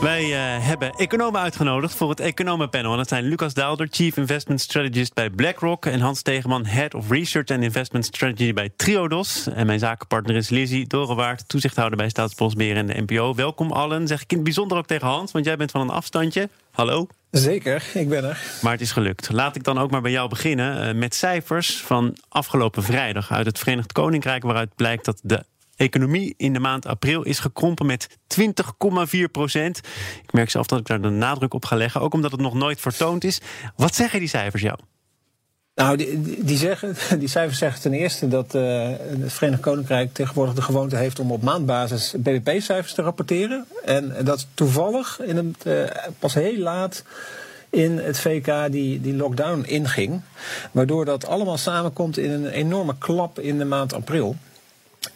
Wij uh, hebben economen uitgenodigd voor het economenpanel. En dat zijn Lucas Daalder, Chief Investment Strategist bij BlackRock... en Hans Tegeman, Head of Research and Investment Strategy bij Triodos. En mijn zakenpartner is Lizzie Dorewaard, toezichthouder bij Staatsbosbeheer en de NPO. Welkom allen, zeg ik in het bijzonder ook tegen Hans... want jij bent van een afstandje. Hallo. Zeker, ik ben er. Maar het is gelukt. Laat ik dan ook maar bij jou beginnen uh, met cijfers van afgelopen vrijdag uit het Verenigd Koninkrijk, waaruit blijkt dat de economie in de maand april is gekrompen met 20,4 procent. Ik merk zelf dat ik daar de nadruk op ga leggen, ook omdat het nog nooit vertoond is. Wat zeggen die cijfers jou? Nou, die, zeggen, die cijfers zeggen ten eerste dat uh, het Verenigd Koninkrijk tegenwoordig de gewoonte heeft om op maandbasis BBP-cijfers te rapporteren. En dat toevallig in het, uh, pas heel laat in het VK die, die lockdown inging. Waardoor dat allemaal samenkomt in een enorme klap in de maand april.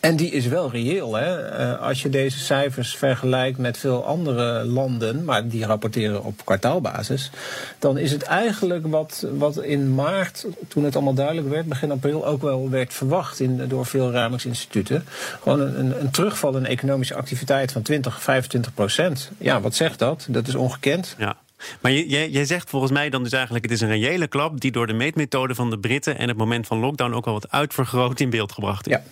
En die is wel reëel. Hè? Uh, als je deze cijfers vergelijkt met veel andere landen, maar die rapporteren op kwartaalbasis, dan is het eigenlijk wat, wat in maart, toen het allemaal duidelijk werd, begin april ook wel werd verwacht in, door veel ramingsinstituten. Gewoon een, een terugval in economische activiteit van 20, 25 procent. Ja, wat zegt dat? Dat is ongekend. Ja. Maar jij, jij zegt volgens mij dan dus eigenlijk... het is een reële klap die door de meetmethode van de Britten... en het moment van lockdown ook al wat uitvergroot in beeld gebracht is. Ja.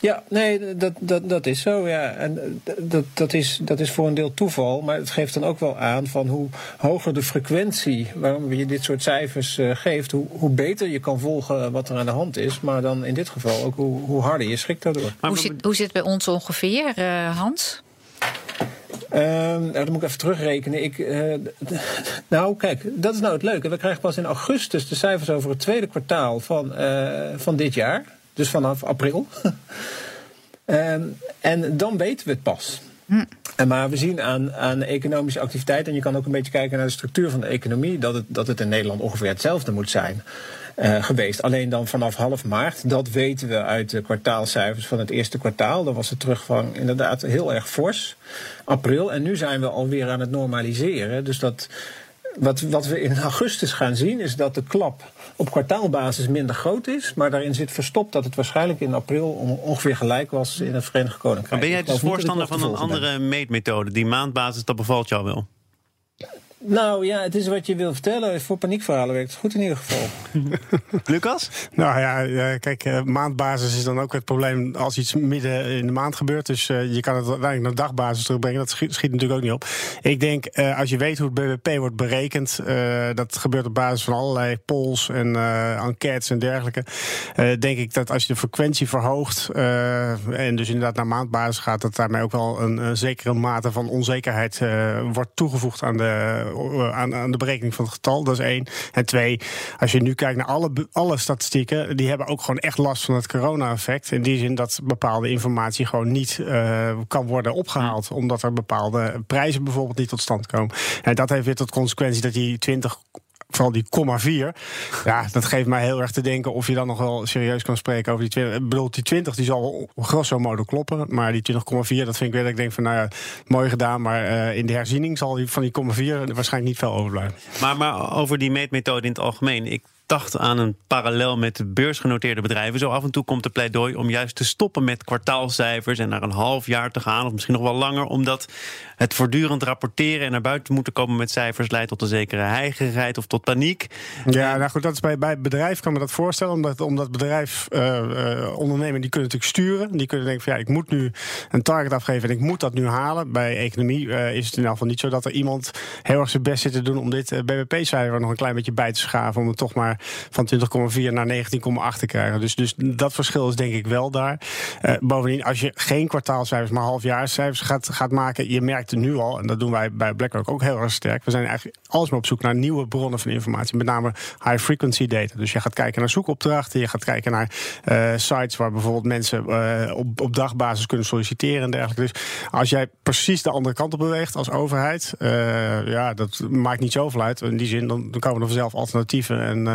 Ja, nee, dat, dat, dat is zo. Ja. En dat, dat, is, dat is voor een deel toeval. Maar het geeft dan ook wel aan van hoe hoger de frequentie waarom je dit soort cijfers uh, geeft, hoe, hoe beter je kan volgen wat er aan de hand is. Maar dan in dit geval ook hoe, hoe harder je schrikt daardoor. Hoe zit, hoe zit het bij ons ongeveer, uh, Hans? Uh, nou, dan moet ik even terugrekenen. Ik, uh, nou, kijk, dat is nou het leuke. We krijgen pas in augustus de cijfers over het tweede kwartaal van, uh, van dit jaar. Dus vanaf april. um, en dan weten we het pas. Hm. En maar we zien aan, aan economische activiteit, en je kan ook een beetje kijken naar de structuur van de economie, dat het, dat het in Nederland ongeveer hetzelfde moet zijn. Uh, geweest. Alleen dan vanaf half maart, dat weten we uit de kwartaalcijfers van het eerste kwartaal. Dan was de teruggang inderdaad heel erg fors. April. En nu zijn we alweer aan het normaliseren. Dus dat, wat, wat we in augustus gaan zien, is dat de klap op kwartaalbasis minder groot is. Maar daarin zit verstopt dat het waarschijnlijk in april ongeveer gelijk was in het Verenigd Koninkrijk. Maar ben jij dus voorstander van een andere meetmethode? Die maandbasis, dat bevalt jou wel? Nou ja, het is wat je wil vertellen. Voor paniekverhalen werkt het goed in ieder geval. Lucas? Nou ja, kijk, eh, maandbasis is dan ook het probleem als iets midden in de maand gebeurt. Dus uh, je kan het uiteindelijk naar dagbasis terugbrengen. Dat schiet, natuurlijk ook niet op. Ik denk, uh, als je weet hoe het BBP wordt berekend, dat gebeurt op basis van allerlei polls en enquêtes en dergelijke. denk ik dat als je de frequentie verhoogt en dus inderdaad naar maandbasis gaat, dat daarmee ook wel een, zekere mate van onzekerheid wordt toegevoegd aan de eh, aan, aan, de berekening van het getal. Dat is één. En twee, als je nu kijkt naar alle, alle statistieken, die hebben ook gewoon echt last van het corona-effect. In die zin dat bepaalde informatie gewoon niet uh, kan worden opgehaald. Omdat er bepaalde prijzen bijvoorbeeld niet tot stand komen. En dat heeft weer tot consequentie dat die 20 vooral die komma 4. Ja, dat geeft mij heel erg te denken of je dan nog wel serieus kan spreken over die 20. Ik bedoel, die 20 die zal grosso modo kloppen. Maar die 20,4, dat vind ik weer dat ik denk van, nou ja, mooi gedaan. Maar uh, in de herziening zal die van die komma 4 waarschijnlijk niet veel overblijven. Maar, maar over die meetmethode in het algemeen. Ik dacht aan een parallel met de beursgenoteerde bedrijven. Zo af en toe komt de pleidooi om juist te stoppen met kwartaalcijfers en naar een half jaar te gaan, of misschien nog wel langer, omdat het voortdurend rapporteren en naar buiten moeten komen met cijfers leidt tot een zekere heigerigheid of tot paniek. Ja, nou goed, dat is bij, bij bedrijf kan me dat voorstellen, omdat, omdat bedrijf, uh, uh, ondernemen, die kunnen natuurlijk sturen. Die kunnen denken van ja, ik moet nu een target afgeven en ik moet dat nu halen. Bij economie uh, is het in ieder geval niet zo dat er iemand heel erg zijn best zit te doen om dit BBP-cijfer nog een klein beetje bij te schaven, om het toch maar van 20,4 naar 19,8 te krijgen. Dus, dus dat verschil is denk ik wel daar. Uh, bovendien, als je geen kwartaalcijfers, maar halfjaarscijfers gaat, gaat maken, je merkt nu al, en dat doen wij bij BlackRock ook heel erg sterk. We zijn eigenlijk alsmaar op zoek naar nieuwe bronnen van informatie, met name high frequency data. Dus je gaat kijken naar zoekopdrachten, je gaat kijken naar uh, sites waar bijvoorbeeld mensen uh, op, op dagbasis kunnen solliciteren en dergelijke. Dus als jij precies de andere kant op beweegt als overheid, ja, dat maakt niet zoveel uit. In die zin, dan, dan komen er vanzelf alternatieven. En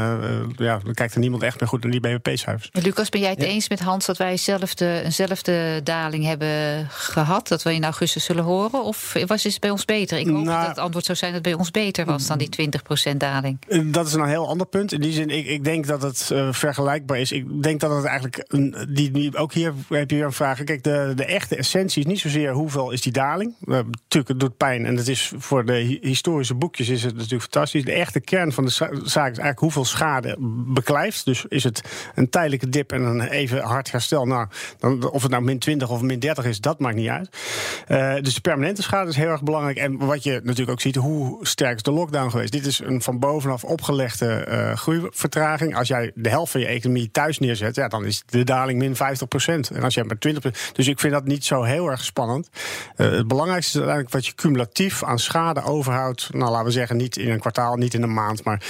ja, dan kijkt er niemand echt meer goed naar die BBP-cijfers. Lucas, ben jij het eens met Hans dat wij eenzelfde, eenzelfde daling hebben gehad? Dat we in augustus zullen horen? Of was het bij ons beter? Ik hoop nou, dat het antwoord zou zijn dat het bij ons beter was dan die 20% daling. Dat is een heel ander punt. In die zin, ik, ik denk dat het uh, vergelijkbaar is. Ik denk dat het eigenlijk. Een, die, ook hier heb je weer een vraag. Kijk, de, de echte essentie is niet zozeer hoeveel is die daling. Uh, natuurlijk, het doet pijn. En het is voor de historische boekjes is het natuurlijk fantastisch. De echte kern van de zaak is eigenlijk hoeveel schade beklijft. Dus is het een tijdelijke dip en een even hard herstel. Nou, dan, of het nou min 20 of min 30 is, dat maakt niet uit. Uh, dus de permanente schade is heel erg belangrijk. En wat je natuurlijk ook ziet, hoe sterk is de lockdown geweest? Dit is een van bovenaf opgelegde uh, groeivertraging. Als jij de helft van je economie thuis neerzet, ja, dan is de daling min 50 procent. En als jij maar 20% Dus ik vind dat niet zo heel erg spannend. Uh, het belangrijkste is uiteindelijk wat je cumulatief aan schade overhoudt. Nou, laten we zeggen, niet in een kwartaal, niet in een maand, maar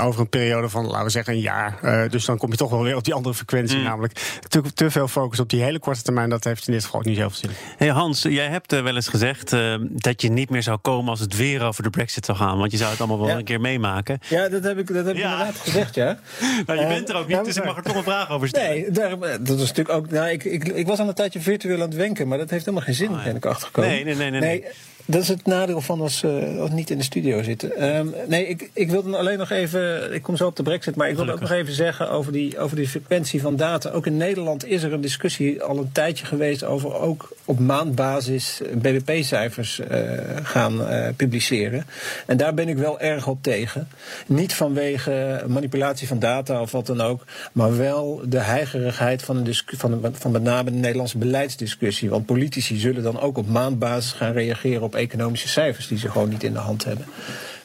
over een periode van, laten we zeggen, een jaar. dus dan kom je toch wel weer op die andere frequentie. Mm. Namelijk te, te, veel focus op die hele korte termijn. Dat heeft in dit geval ook niet zoveel zin. Hey Hans, jij hebt wel eens gezegd dat je niet meer zou komen als het weer over de Brexit zou gaan. Want je zou het allemaal wel een keer meemaken. Ja, dat heb ik, dat heb ik inderdaad gezegd, ja. nou, je bent er ook niet, dus ik mag er toch een vraag over stellen. Nee, daar, dat is natuurlijk ook. Nou, ik, ik, ik was aan een tijdje virtueel aan het wenken, maar dat heeft helemaal geen zin, oh, ben ik achtergekomen. Nee, nee, nee. nee, nee. Dat is het nadeel van als, uh, als niet in de studio zitten. Um, nee, ik, ik wilde alleen nog even. Ik kom zo op de Brexit, maar ik wilde ook nog even zeggen over die, over die frequentie van data. Ook in Nederland is er een discussie al een tijdje geweest over ook op maandbasis BBP-cijfers uh, gaan uh, publiceren. En daar ben ik wel erg op tegen. Niet vanwege manipulatie van data of wat dan ook, maar wel de heigerigheid van, een van, van met name de Nederlandse beleidsdiscussie. Want politici zullen dan ook op maandbasis gaan reageren op op economische cijfers die ze gewoon niet in de hand hebben.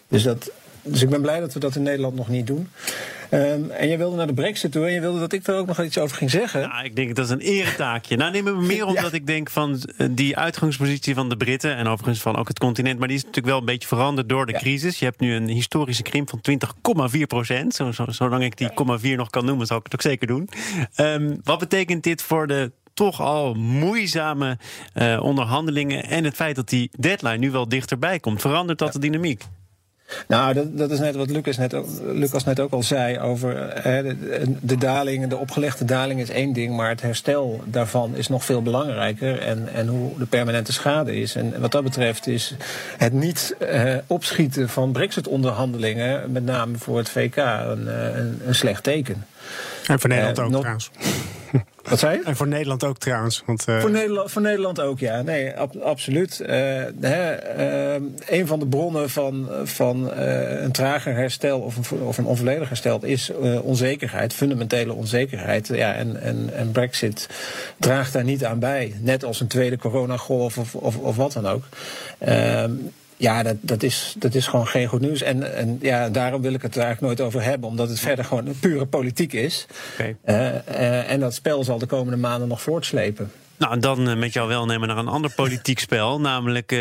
Dus, dat, dus ik ben blij dat we dat in Nederland nog niet doen. Um, en jij wilde naar de brexit toe en je wilde dat ik er ook nog iets over ging zeggen. Ja, ik denk dat is een eretaakje. Nou, neem me meer omdat ik denk van eh, die uitgangspositie van de Britten... en overigens van ook het continent... maar die is natuurlijk wel een beetje veranderd door de crisis. Je hebt nu een historische krimp van 20,4 procent. Zo, zo, zolang ik die 0,4 nog kan noemen, zal ik het ook zeker doen. Um, wat betekent dit voor de toch al moeizame uh, onderhandelingen en het feit dat die deadline nu wel dichterbij komt. Verandert dat de dynamiek? Nou, dat, dat, is net wat Lucas net, Lucas net ook al zei over hè, de, de, daling, de opgelegde daling is één ding, maar het herstel daarvan is nog veel belangrijker en, en hoe de permanente schade is. En wat dat betreft is het niet eh, opschieten van Brexit-onderhandelingen, met name voor het VK, een, eh, een, een slecht teken. En voor Nederland uh, ook trouwens. Wat zei je? En voor Nederland ook trouwens. Want, uh... voor, Nederland, voor Nederland ook, ja. Nee, ab absoluut. Uh, hè, uh, een van de bronnen van, van een trager herstel of een, of een onvolledig herstel is onzekerheid, fundamentele onzekerheid. Ja, en, en, en Brexit draagt daar niet aan bij. Net als een tweede coronagolf of, of, of wat dan ook. Ja, dat, dat, is, dat is gewoon geen goed nieuws. En, en ja, daarom wil ik het er eigenlijk nooit over hebben, omdat het verder gewoon pure politiek is. Okay. Uh, uh, en dat spel zal de komende maanden nog voortslepen. Nou, en dan uh, met jou wel nemen naar een ander politiek spel, namelijk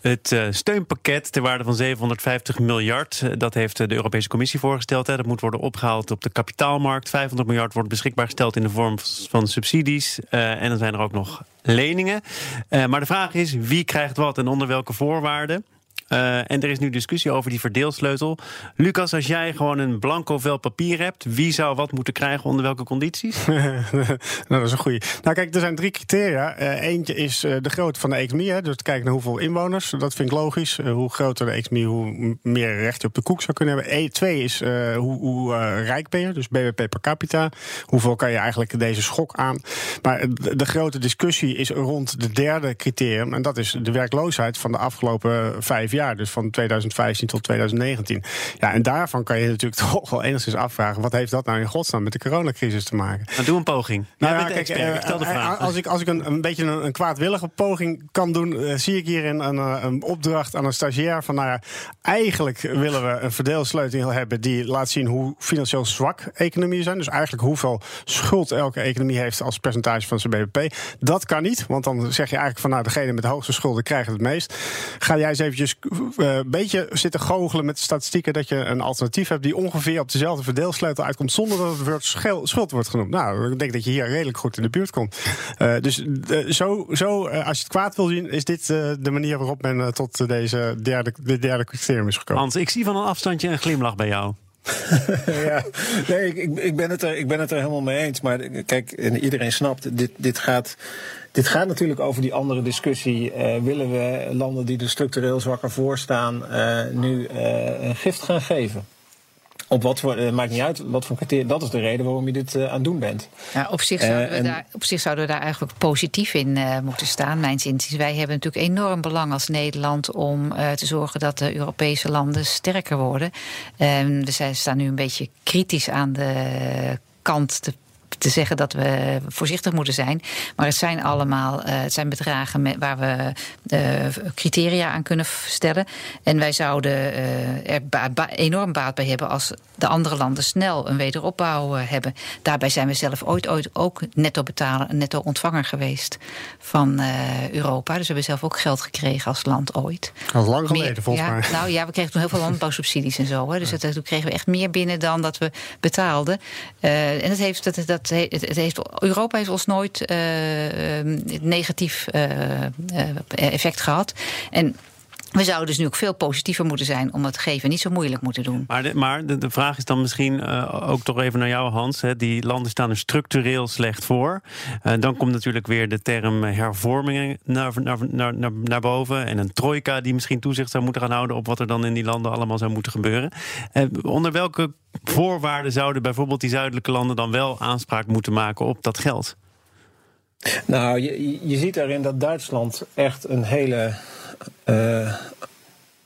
het steunpakket ter waarde van 750 miljard. dat heeft de Europese Commissie voorgesteld. Hè. Dat moet worden opgehaald op de kapitaalmarkt. 500 miljard wordt beschikbaar gesteld in de vorm van subsidies. en dan zijn er ook nog leningen. maar de vraag is, wie krijgt wat en onder welke voorwaarden? Uh, en er is nu discussie over die verdeelsleutel. Lucas, als jij gewoon een blanco vel papier hebt, wie zou wat moeten krijgen onder welke condities? nou, dat is een goede. Nou, kijk, er zijn drie criteria. Uh, eentje is uh, de grootte van de economie. Dus kijken naar hoeveel inwoners. Dat vind ik logisch. hoe groter de economie, hoe meer recht je op de koek zou kunnen hebben. E twee is hoe, hoe rijk ben je, dus BBP per capita. Hoeveel kan je eigenlijk deze schok aan? Maar de, de grote discussie is rond de derde criterium. En dat is de werkloosheid van de afgelopen vijf jaar, dus van 2015 tot 2019. Ja, en daarvan kan je natuurlijk toch wel enigszins afvragen: wat heeft dat nou in godsnaam met de coronacrisis te maken? Maar doe een poging. Nou, ja, kijk, stel de vraag. Als ik, als ik een, een beetje een, een kwaadwillige poging kan doen, zie ik hierin een, een opdracht aan een stagiair van, nou ja, eigenlijk willen we een verdeelsleutel hebben die laat zien hoe financieel zwak economieën zijn. Dus eigenlijk hoeveel schuld elke economie heeft als percentage van zijn BBP. Dat kan niet, want dan zeg je eigenlijk van nou, degene met de hoogste schulden krijgen het meest. Ga jij eens eventjes een beetje zitten goochelen met de statistieken dat je een alternatief hebt die ongeveer op dezelfde verdeelsleutel uitkomt zonder dat het woord schuld wordt genoemd. Nou, ik denk dat je hier redelijk goed in de buurt komt. Uh, dus zo, zo als je het kwaad wil zien, is dit de manier waarop men tot deze derde, de derde criterium is gekomen. Hans, ik zie van een afstandje een glimlach bij jou. ja, nee, ik, ik, ben het er, ik ben het er helemaal mee eens. Maar kijk, iedereen snapt, dit, dit, gaat, dit gaat natuurlijk over die andere discussie. Uh, willen we landen die er structureel zwakker voor staan, uh, nu uh, een gift gaan geven? Op wat voor, uh, maakt niet uit wat voor criteria. Dat is de reden waarom je dit uh, aan het doen bent. Ja, op, zich zouden we daar, op zich zouden we daar eigenlijk positief in moeten staan, mijn zin. Wij hebben natuurlijk enorm belang als Nederland om te zorgen dat de Europese landen sterker worden. Ehm, dus staan nu een beetje kritisch aan de kant te te zeggen dat we voorzichtig moeten zijn. Maar het zijn allemaal uh, het zijn bedragen met, waar we uh, criteria aan kunnen stellen. En wij zouden uh, er ba ba enorm baat bij hebben als de andere landen snel een wederopbouw hebben. Daarbij zijn we zelf ooit, ooit ook netto betalen, netto ontvanger geweest van Europa. Dus we hebben zelf ook geld gekregen als land ooit. Al lang geleden, meer, volgens ja, mij. Nou ja, we kregen toen heel veel landbouwsubsidies en zo. Hè. Dus toen kregen we echt meer binnen dan dat we betaalden. en dat heeft, dat, dat het heeft, Europa heeft ons nooit uh, negatief uh, effect gehad. En we zouden dus nu ook veel positiever moeten zijn om het geven niet zo moeilijk moeten doen. Maar de, maar de, de vraag is dan misschien uh, ook toch even naar jou, Hans. Hè. Die landen staan er structureel slecht voor. Uh, dan komt natuurlijk weer de term hervormingen naar, naar, naar, naar, naar boven. En een trojka die misschien toezicht zou moeten gaan houden op wat er dan in die landen allemaal zou moeten gebeuren. Uh, onder welke voorwaarden zouden bijvoorbeeld die zuidelijke landen dan wel aanspraak moeten maken op dat geld? Nou, je, je ziet daarin dat Duitsland echt een hele uh,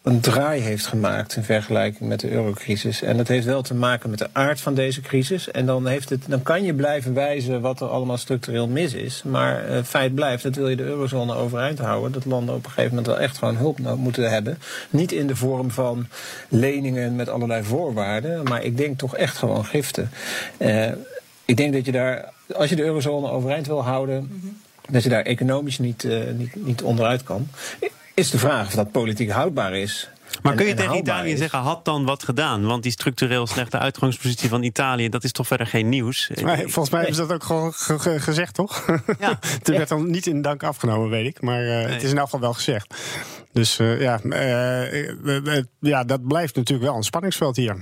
een draai heeft gemaakt in vergelijking met de eurocrisis. En dat heeft wel te maken met de aard van deze crisis. En dan, heeft het, dan kan je blijven wijzen wat er allemaal structureel mis is. Maar uh, feit blijft, dat wil je de eurozone overeind houden. Dat landen op een gegeven moment wel echt gewoon hulp moeten hebben. Niet in de vorm van leningen met allerlei voorwaarden. Maar ik denk toch echt gewoon giften. Uh, ik denk dat je daar, als je de eurozone overeind wil houden. Mm -hmm. Dat je daar economisch niet, uh, niet, niet onderuit kan is de vraag of dat politiek houdbaar is. Maar kun je tegen Italië is. zeggen, had dan wat gedaan? Want die structureel slechte uitgangspositie van Italië, dat is toch verder geen nieuws? Maar volgens mij hebben ze dat ook gewoon gezegd, toch? Ja. het werd dan niet in dank afgenomen, weet ik. Maar uh, nee. het is in elk geval wel gezegd. Dus uh, ja, uh, ja, dat blijft natuurlijk wel een spanningsveld hier.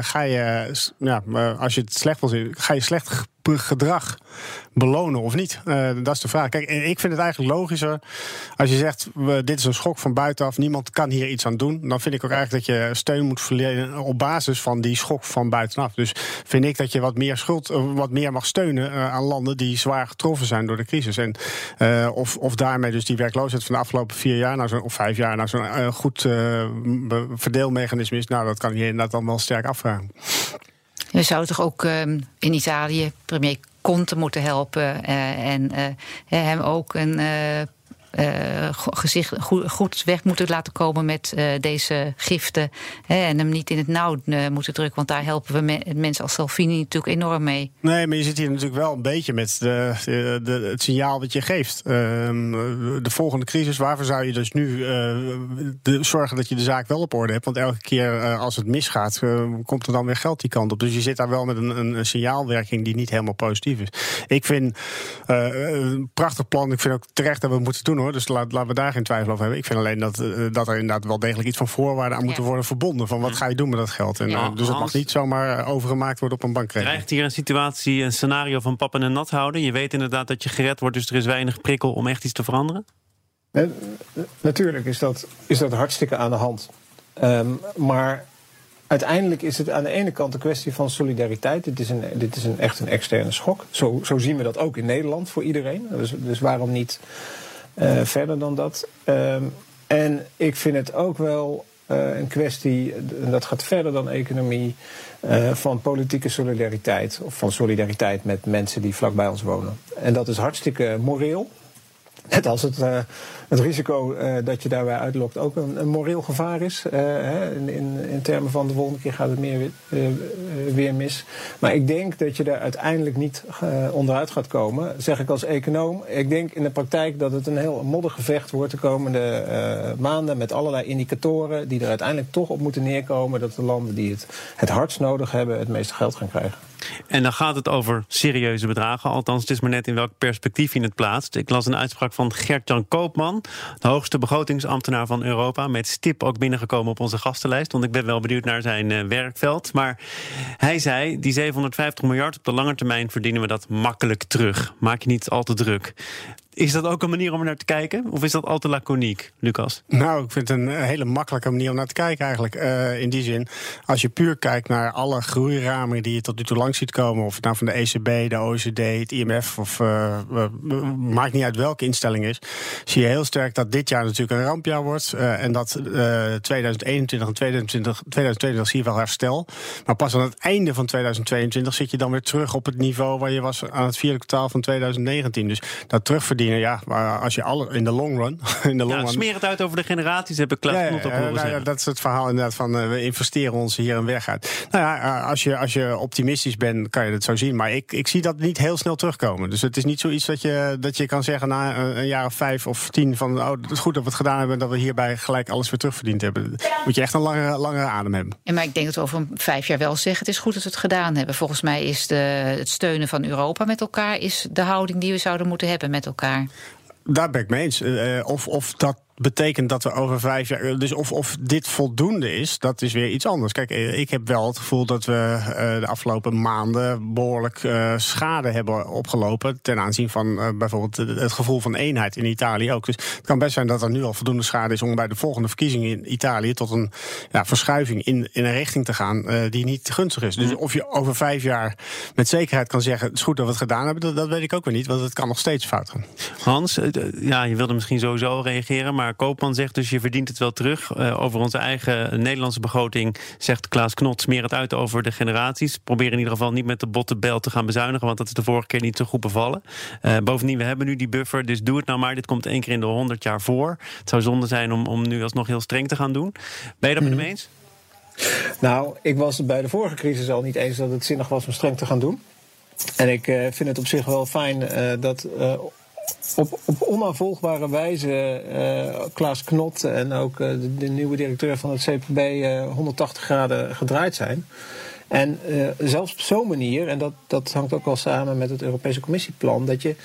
ga je, ja, als je het slecht wil zien, ga je slecht gedrag belonen of niet? Dat is de vraag. Kijk, ik vind het eigenlijk logischer als je zegt: dit is een schok van buitenaf, niemand kan hier iets aan doen. Dan vind ik ook eigenlijk dat je steun moet verlenen op basis van die schok van buitenaf. Dus vind ik dat je wat meer schuld, wat meer mag steunen aan landen die zwaar getroffen zijn door de crisis. En of, of daarmee dus die werkloosheid van de afgelopen vier jaar naar zo'n of vijf jaar naar zo'n goed verdeelmechanisme is. Nou, dat kan je inderdaad dan wel sterk afvragen. We zouden toch ook um, in Italië premier Conte moeten helpen uh, en hem ook een uh, gezicht goed, weg moeten laten komen met uh, deze giften. Hè, en hem niet in het nauw uh, moeten drukken. Want daar helpen we me mensen als Salvini natuurlijk enorm mee. Nee, maar je zit hier natuurlijk wel een beetje met de, de, het signaal dat je geeft. Ehm, de volgende crisis, waarvoor zou je dus nu zorgen dat je de zaak wel op orde hebt? Want elke keer als het misgaat, komt er dan weer geld die kant op. Dus je zit daar wel met een, een, een signaalwerking die niet helemaal positief is. Ik vind een prachtig plan. Ik vind ook terecht dat we het moeten doen hoor. Dus laat, laten we daar geen twijfel over hebben. Ik vind alleen dat, uh, dat er inderdaad wel degelijk iets van voorwaarden aan moeten worden verbonden. Van wat ga je doen met dat geld? En, ja, uh, dus het mag niet zomaar overgemaakt worden op een bankrekening. Krijgt hier een situatie, een scenario van pappen en nat houden? Je weet inderdaad dat je gered wordt, dus er is weinig prikkel om echt iets te veranderen? Nee, natuurlijk is dat, is dat hartstikke aan de hand. Um, maar uiteindelijk is het aan de ene kant een kwestie van solidariteit. Dit is, een, dit is een, echt een externe schok. Zo, zo zien we dat ook in Nederland voor iedereen. Dus, dus waarom niet verder dan dat? Uh, En ik vind het ook wel een kwestie, en dat gaat verder dan economie, van politieke solidariteit. Of van solidariteit met mensen die vlakbij ons wonen. En dat is hartstikke moreel. Net als het, uh, het risico uh, dat je daarbij uitlokt ook een, een moreel gevaar is. Uh, hè, in, in, termen van de volgende keer gaat het meer weer mis. Maar ik denk dat je daar uiteindelijk niet onderuit gaat komen. Zeg ik als econoom. Ik denk in de praktijk dat het een heel modder gevecht wordt de komende maanden. Met allerlei indicatoren die er uiteindelijk toch op moeten neerkomen. Dat de landen die het het hardst nodig hebben het meeste geld gaan krijgen. En dan gaat het over serieuze bedragen. Althans, het is maar net in welk perspectief je het plaatst. Ik las een uitspraak van Gert-Jan Koopman, de hoogste begrotingsambtenaar van Europa. Met stip ook binnengekomen op onze gastenlijst. Want ik ben wel benieuwd naar zijn uh, werkveld. Maar hij zei: die 750 miljard op de lange termijn verdienen we dat makkelijk terug. Maak je niet al te druk. Is dat ook een manier om er naar te kijken? Of is dat al te laconiek, Lucas? Nou, ik vind het een hele makkelijke manier om naar te kijken eigenlijk. Uh, in die zin, als je puur kijkt naar alle groeiramen die je tot nu toe langs ziet komen... of het nou van de ECB, de OECD, het IMF... of uh, maakt niet uit welke instelling is... zie je heel sterk dat dit jaar natuurlijk een rampjaar wordt... En dat 2021 en 2020, 2022 zie je wel herstel. Maar pas aan het einde van 2022 zit je dan weer terug op het niveau... waar je was aan het vierde kwartaal van 2019. Dus dat terugverdienen ja, maar als je alle in de long run. In de long ja, run smeer het uit over de generaties, heb ik Klaas ja, horen nou, ja, Dat is het verhaal inderdaad van uh, we investeren ons hier een weg uit. Nou ja, als je, als je optimistisch bent, kan je het zo zien. Maar ik, ik zie dat niet heel snel terugkomen. Dus het is niet zoiets dat je, dat je kan zeggen na een, jaar of vijf of tien van oh, het is goed dat we het gedaan hebben dat we hierbij gelijk alles weer terugverdiend hebben. Moet je echt een langere, langere adem hebben. En maar ik denk dat we over vijf jaar wel zeggen het is goed dat we het gedaan hebben. Volgens mij is de, het steunen van Europa met elkaar is de houding die we zouden moeten hebben met elkaar. Daar ben ik mee eens. Uh, of, of dat betekent dat we over vijf jaar. Dus of, of dit voldoende is, dat is weer iets anders. Kijk, eh, ik heb wel het gevoel dat we uh, de afgelopen maanden behoorlijk uh, schade hebben opgelopen. ten aanzien van bijvoorbeeld het gevoel van eenheid in Italië ook. Dus het kan best zijn dat er nu al voldoende schade is om bij de volgende verkiezingen in Italië tot een ja, verschuiving in, in een richting te gaan die niet gunstig is. Dus of je over vijf jaar met zekerheid kan zeggen: het is goed dat we het gedaan hebben, dat, dat weet ik ook weer niet, want het kan nog steeds fout gaan. Hans, ja, je wilde misschien sowieso reageren, maar Koopman zegt dus je verdient het wel terug. Uh, over onze eigen Nederlandse begroting zegt Klaas Knot... smeer het uit over de generaties. Probeer in ieder geval niet met de botte bel te gaan bezuinigen... want dat is de vorige keer niet zo goed bevallen. Uh, bovendien, we hebben nu die buffer, dus doe het nou maar. Dit komt één keer in de 100 jaar voor. Het zou zonde zijn om, om nu alsnog heel streng te gaan doen. Ben je dat met hem mhm. eens? Nou, ik was bij de vorige crisis al niet eens dat het zinnig was om streng te gaan doen. En ik uh, vind het op zich wel fijn uh, dat uh, op, op onafvolgbare wijze uh, Klaas Knot en ook uh, de, nieuwe directeur van het CPB uh, 180 graden gedraaid zijn. En zelfs op zo'n manier, en dat, dat hangt ook wel samen met het Europese Commissieplan, dat je.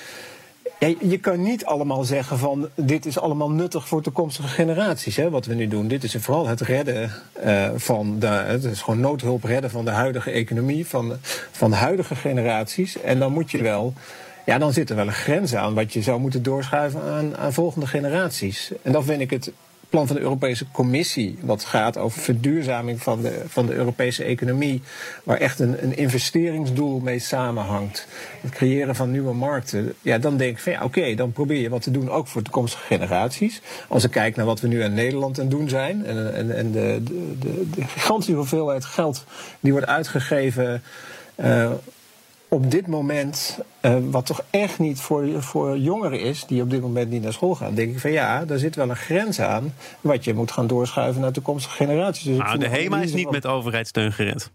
Je kan niet allemaal zeggen van dit is allemaal nuttig voor toekomstige generaties, hè, wat we nu doen. Dit is vooral het redden van de, het is gewoon noodhulp redden van de huidige economie, van van de huidige generaties. En dan moet je wel ja, dan zit er wel een grens aan wat je zou moeten doorschuiven aan, aan volgende generaties. En dan vind ik het plan van de Europese Commissie, wat gaat over verduurzaming van de, van de Europese economie, waar echt een, een investeringsdoel mee samenhangt, het creëren van nieuwe markten, ja, dan denk ik van ja, oké, dan probeer je wat te doen ook voor toekomstige generaties. Als ik kijk naar wat we nu in Nederland aan doen zijn en, en, en de, de, de, de gigantische hoeveelheid geld die wordt uitgegeven. Uh, op dit moment, uh, wat toch echt niet voor, voor jongeren is, die op dit moment niet naar school gaan, denk ik van ja, daar zit wel een grens aan wat je moet gaan doorschuiven naar toekomstige generaties. Dus nou, de HEMA is niet met overheidssteun gered.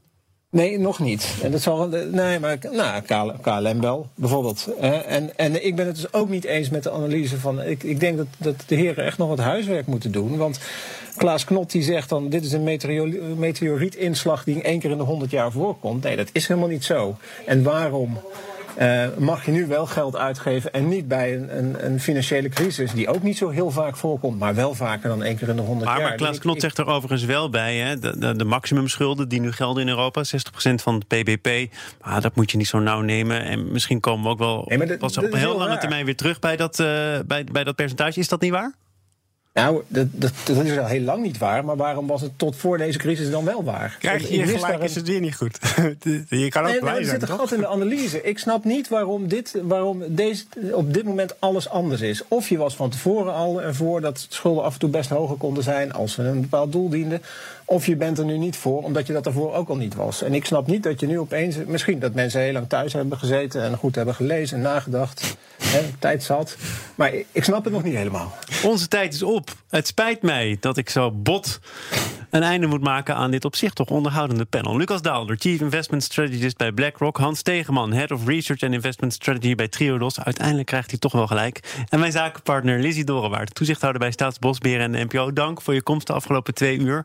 Nee, nog niet. En dat zal, nee, maar nou, KLM wel, bijvoorbeeld. En, en ik ben het dus ook niet eens met de analyse van. Ik, ik denk dat, dat de heren echt nog wat huiswerk moeten doen. Want Klaas Knot die zegt dan: dit is een meteorietinslag die één keer in de honderd jaar voorkomt. Nee, dat is helemaal niet zo. En waarom? Uh, mag je nu wel geld uitgeven en niet bij een, een, een, financiële crisis die ook niet zo heel vaak voorkomt, maar wel vaker dan één keer in de honderd jaar. Maar Klaas Knot zegt er overigens wel bij, hè, de, de, de maximumschulden die nu gelden in Europa, 60% van het PBP, maar dat moet je niet zo nauw nemen. En misschien komen we ook wel nee, pas op een heel lange termijn weer terug bij dat, uh, bij, bij dat percentage. Is dat niet waar? Nou, dat, dat, dat, is al heel lang niet waar. Maar waarom was het tot voor deze crisis dan wel waar? Krijg je gelijk, is het weer niet goed. je kan ook nee, blij Er zit een gat in de analyse. Ik snap niet waarom, dit, waarom deze, op dit moment alles anders is. Of je was van tevoren al ervoor dat schulden af en toe best hoger konden zijn... als we een bepaald doel dienden. Of je bent er nu niet voor, omdat je dat ervoor ook al niet was. En ik snap niet dat je nu opeens... Misschien dat mensen heel lang thuis hebben gezeten... en goed hebben gelezen en nagedacht. Hè, tijd zat. Maar ik snap het nog niet helemaal. Onze tijd is op. Het spijt mij dat ik zo bot een einde moet maken aan dit op zich toch onderhoudende panel. Lucas Daalder, Chief Investment Strategist bij BlackRock. Hans Tegeman, Head of Research and Investment Strategy bij Triodos. Uiteindelijk krijgt hij toch wel gelijk. En mijn zakenpartner Lizzie Dorenwaard, toezichthouder bij Staatsbosbeheer en de NPO. Dank voor je komst de afgelopen twee uur.